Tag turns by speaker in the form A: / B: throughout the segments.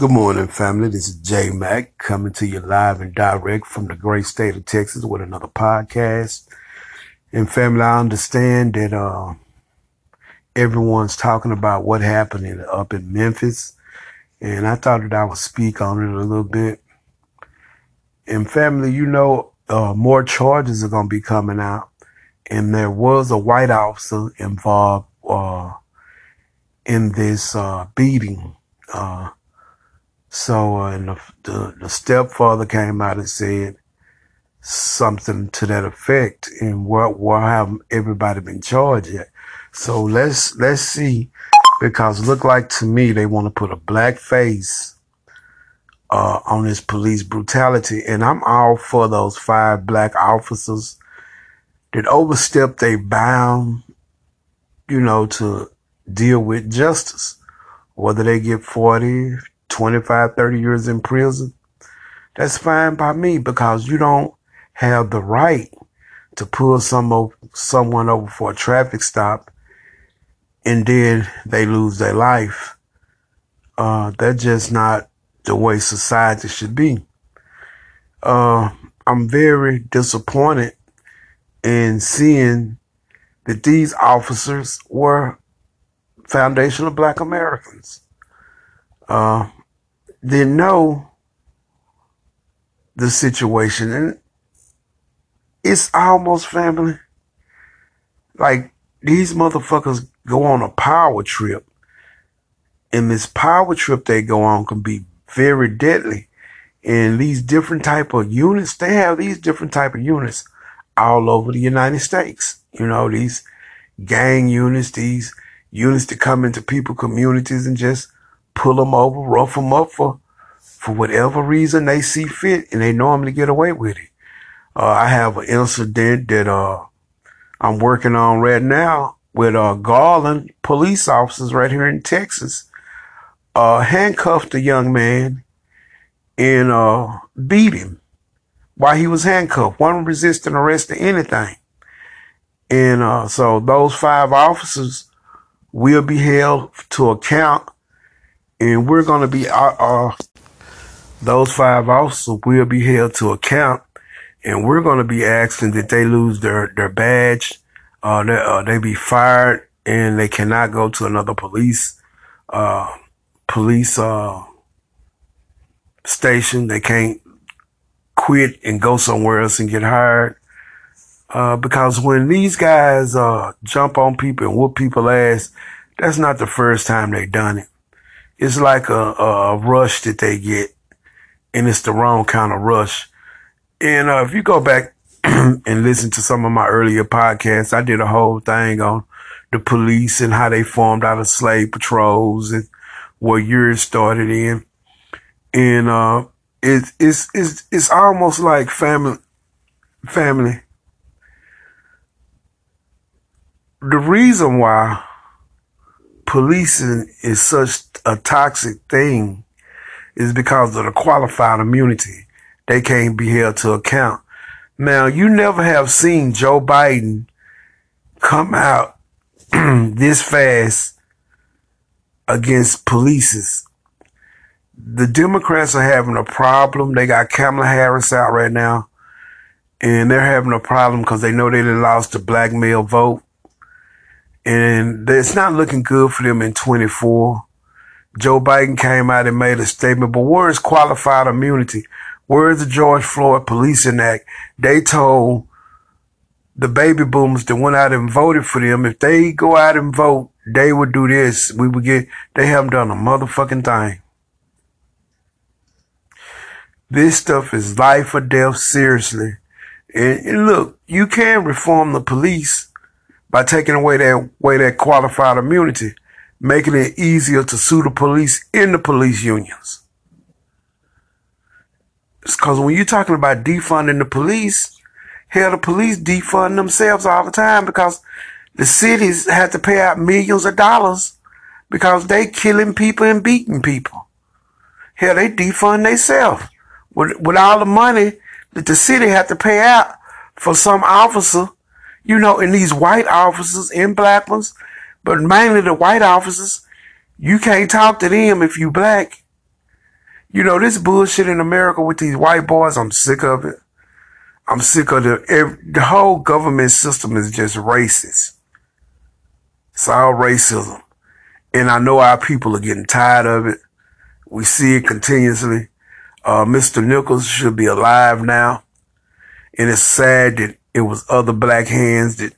A: Good morning, family. This is J Mac coming to you live and direct from the great state of Texas with another podcast. And family, I understand that uh, everyone's talking about what happened up in Memphis, and I thought that I would speak on it a little bit. And family, you know, uh, more charges are going to be coming out, and there was a white officer involved uh, in this uh, beating. Uh, so, uh, and the, the, the stepfather came out and said something to that effect. And what, where have everybody been charged yet? So let's, let's see, because look like to me, they want to put a black face, uh, on this police brutality. And I'm all for those five black officers that overstepped their bound, you know, to deal with justice. Whether they get 40, 25, 30 years in prison, that's fine by me because you don't have the right to pull some someone over for a traffic stop and then they lose their life. Uh, that's just not the way society should be. Uh, I'm very disappointed in seeing that these officers were foundational black Americans. Uh, then know the situation. And it's almost family. Like these motherfuckers go on a power trip. And this power trip they go on can be very deadly. And these different type of units, they have these different type of units all over the United States. You know, these gang units, these units that come into people communities and just pull them over, rough them up for, for whatever reason they see fit, and they normally get away with it. Uh, I have an incident that, uh, I'm working on right now with, uh, Garland police officers right here in Texas, uh, handcuffed a young man and, uh, beat him while he was handcuffed. One resisting arrest or anything. And, uh, so those five officers will be held to account and we're going to be uh, uh, those five officers will be held to account, and we're going to be asking that they lose their their badge, uh, they, uh, they be fired, and they cannot go to another police uh, police uh, station. They can't quit and go somewhere else and get hired. Uh, because when these guys uh, jump on people and whoop people ass, that's not the first time they've done it it's like a, a rush that they get, and it's the wrong kind of rush. And uh, if you go back and listen to some of my earlier podcasts, I did a whole thing on the police and how they formed out of slave patrols and what year it started in. And uh, it's it's it's it's almost like family family. The reason why policing is such a toxic thing is because of the qualified immunity. They can't be held to account. Now, you never have seen Joe Biden come out this fast against polices. The Democrats are having a problem. They got Kamala Harris out right now, and they're having a problem because they know they lost the black male vote and it's not looking good for them in 24. Joe Biden came out and made a statement, but where is qualified immunity? Where is the George Floyd Policing Act? They told the baby boomers that went out and voted for them, if they go out and vote, they would do this. We would get, they haven't done a motherfucking thing. This stuff is life or death, seriously. And, and look, you can reform the police by taking away that way that qualified immunity, making it easier to sue the police in the police unions. Because when you're talking about defunding the police, hell, the police defund themselves all the time because the cities have to pay out millions of dollars because they killing people and beating people. Hell, they defund themselves with, with all the money that the city had to pay out for some officer you know, in these white officers and black ones, but mainly the white officers, you can't talk to them if you black. You know, this bullshit in America with these white boys, I'm sick of it. I'm sick of the, every, the whole government system is just racist. It's all racism. And I know our people are getting tired of it. We see it continuously. Uh, Mr. Nichols should be alive now. And it's sad that it was other black hands that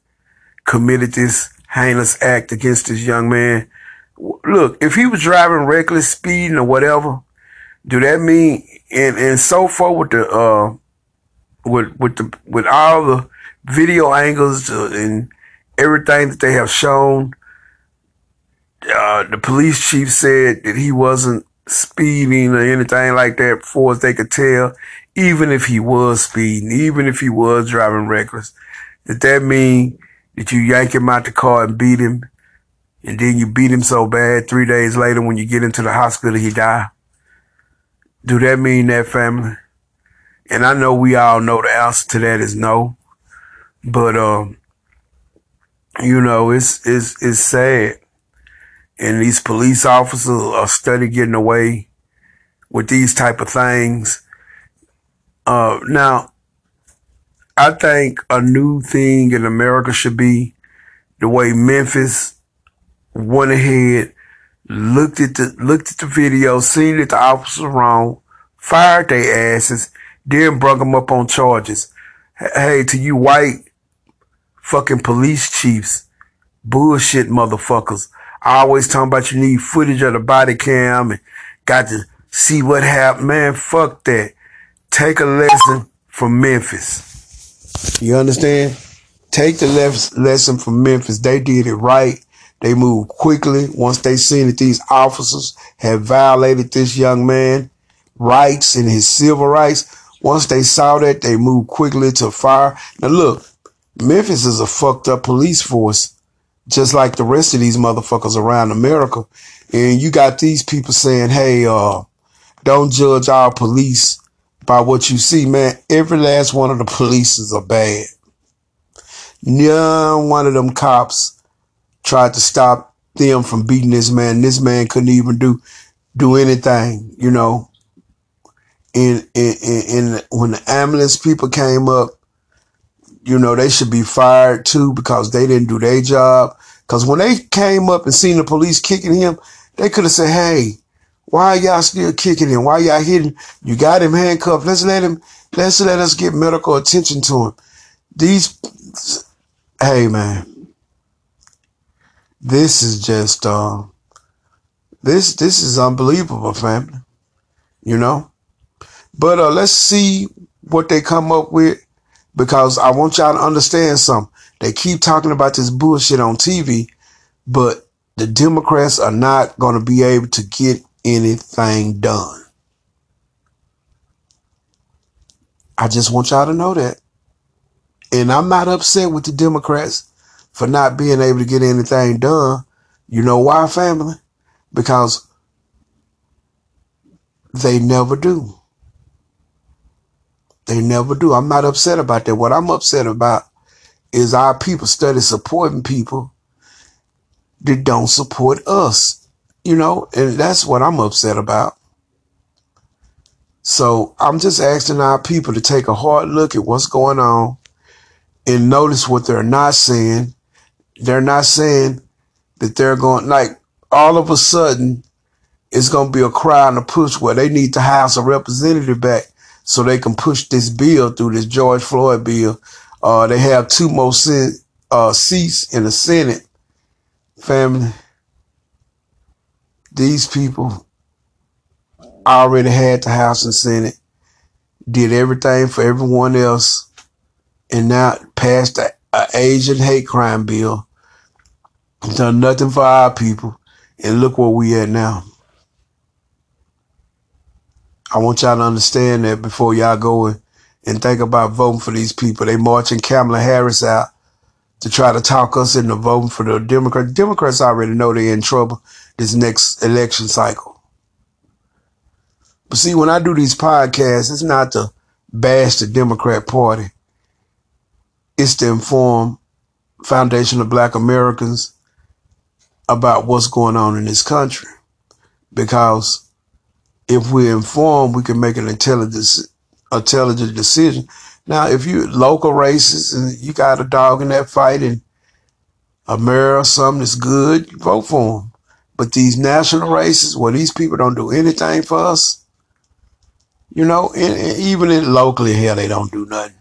A: committed this heinous act against this young man. Look, if he was driving reckless speeding or whatever, do that mean and and so far with the uh with with the with all the video angles and everything that they have shown uh, the police chief said that he wasn't speeding or anything like that before they could tell even if he was speeding even if he was driving reckless did that mean that you yank him out the car and beat him and then you beat him so bad three days later when you get into the hospital he died do that mean that family? And I know we all know the answer to that is no. But um, you know, it's it's it's sad. And these police officers are steady getting away with these type of things. Uh, now, I think a new thing in America should be the way Memphis went ahead looked at the looked at the video, seen that the officers wrong, fired their asses, then brought them up on charges. Hey, to you white fucking police chiefs, bullshit motherfuckers. I always talking about you need footage of the body cam and got to see what happened. Man, fuck that. Take a lesson from Memphis. You understand? Take the lesson from Memphis. They did it right. They moved quickly once they seen that these officers had violated this young man rights and his civil rights. Once they saw that, they moved quickly to fire. Now look, Memphis is a fucked up police force, just like the rest of these motherfuckers around America. And you got these people saying, hey, uh, don't judge our police by what you see, man. Every last one of the police are bad. None one of them cops tried to stop them from beating this man. This man couldn't even do do anything, you know. And, and, and when the ambulance people came up, you know, they should be fired too because they didn't do their job. Because when they came up and seen the police kicking him, they could have said, hey, why y'all still kicking him? Why y'all hitting? You got him handcuffed. Let's let him, let's let us get medical attention to him. These, hey man, this is just uh this this is unbelievable, family. You know? But uh let's see what they come up with because I want y'all to understand something. They keep talking about this bullshit on TV, but the Democrats are not going to be able to get anything done. I just want y'all to know that. And I'm not upset with the Democrats for not being able to get anything done. You know why, family? Because they never do. They never do. I'm not upset about that. What I'm upset about is our people study supporting people that don't support us. You know, and that's what I'm upset about. So I'm just asking our people to take a hard look at what's going on and notice what they're not saying they're not saying that they're going like all of a sudden it's going to be a cry and a push where they need to House some representative back so they can push this bill through this George Floyd bill. Uh, they have two more uh, seats in the Senate. Family, these people already had the House and Senate, did everything for everyone else, and now passed uh, Asian hate crime bill done nothing for our people, and look where we at now. I want y'all to understand that before y'all go and, think about voting for these people. They marching Kamala Harris out to try to talk us into voting for the Democrats. Democrats already know they're in trouble this next election cycle. But see, when I do these podcasts, it's not to bash the Democrat Party. It's to inform Foundation of Black Americans about what's going on in this country. Because if we're informed, we can make an intelligent, intelligent decision. Now, if you local races and you got a dog in that fight and a mayor or something that's good, vote for him. But these national races where these people don't do anything for us, you know, and, and even in locally here, they don't do nothing.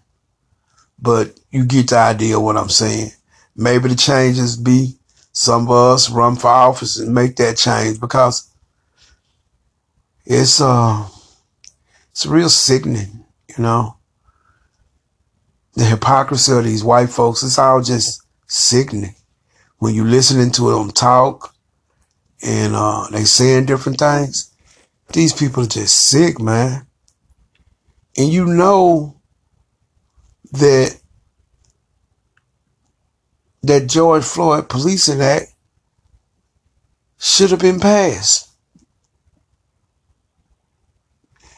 A: But you get the idea of what I'm saying. Maybe the changes be some of us run for office and make that change because it's uh it's real sickening, you know. The hypocrisy of these white folks, it's all just sickening. When you listening to them talk and uh they saying different things, these people are just sick, man. And you know that that George Floyd Policing Act should have been passed.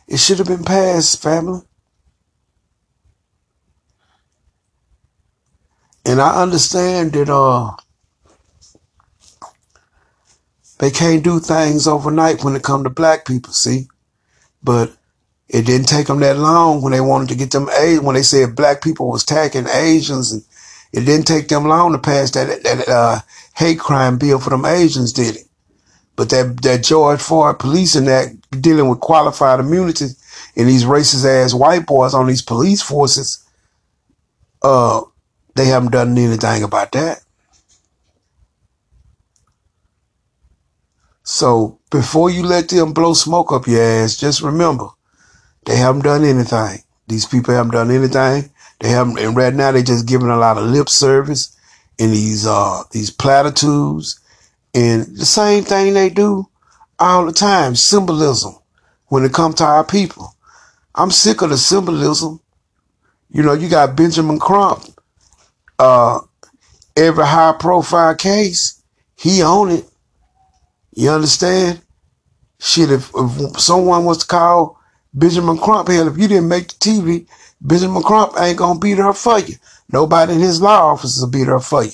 A: It should have been passed, family. And I understand that uh they can't do things overnight when it come to black people, see? But it didn't take them that long when they wanted to get them A when they said black people was attacking Asians and it didn't take them long to pass that that uh, hate crime bill for them Asians, did it? But that that George Floyd Policing that dealing with qualified immunity and these racist ass white boys on these police forces, uh, they haven't done anything about that. So before you let them blow smoke up your ass, just remember they haven't done anything. These people haven't done anything. They haven't, and right now they're just giving a lot of lip service in these uh these platitudes and the same thing they do all the time, symbolism when it comes to our people. I'm sick of the symbolism. You know, you got Benjamin Crump. Uh, every high profile case, he own it. You understand? Shit, if, if someone was to call Benjamin Crump, hell, if you didn't make the TV, Benjamin Crump ain't gonna be there for you. Nobody in his law office will be there for you.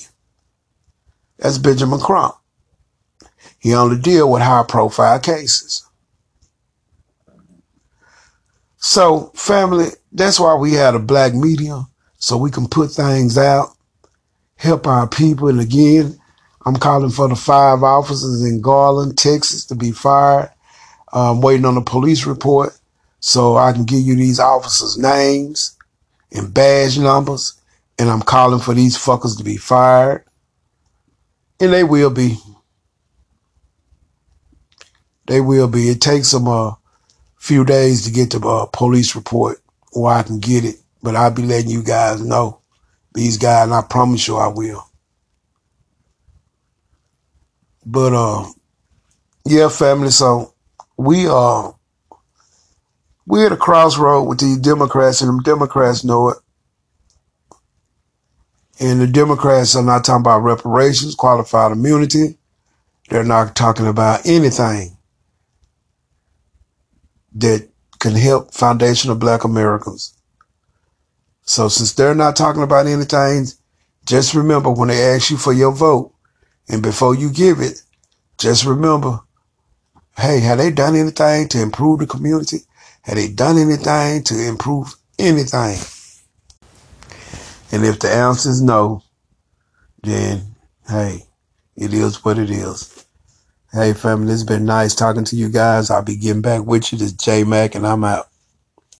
A: That's Benjamin Crump. He only deal with high profile cases. So, family, that's why we had a black media, so we can put things out, help our people. And again, I'm calling for the five officers in Garland, Texas to be fired. I'm waiting on a police report so I can give you these officers' names and badge numbers. And I'm calling for these fuckers to be fired. And they will be. They will be. It takes them a few days to get the uh, police report or I can get it. But I'll be letting you guys know. These guys, and I promise you I will. But uh yeah, family, so we are we're at a crossroad with these Democrats, and the Democrats know it. And the Democrats are not talking about reparations, qualified immunity. They're not talking about anything that can help foundational black Americans. So since they're not talking about anything, just remember when they ask you for your vote, and before you give it, just remember, hey, have they done anything to improve the community? Have they done anything to improve anything? And if the answer is no, then hey, it is what it is. Hey family, it's been nice talking to you guys. I'll be getting back with you. This is J Mac and I'm out.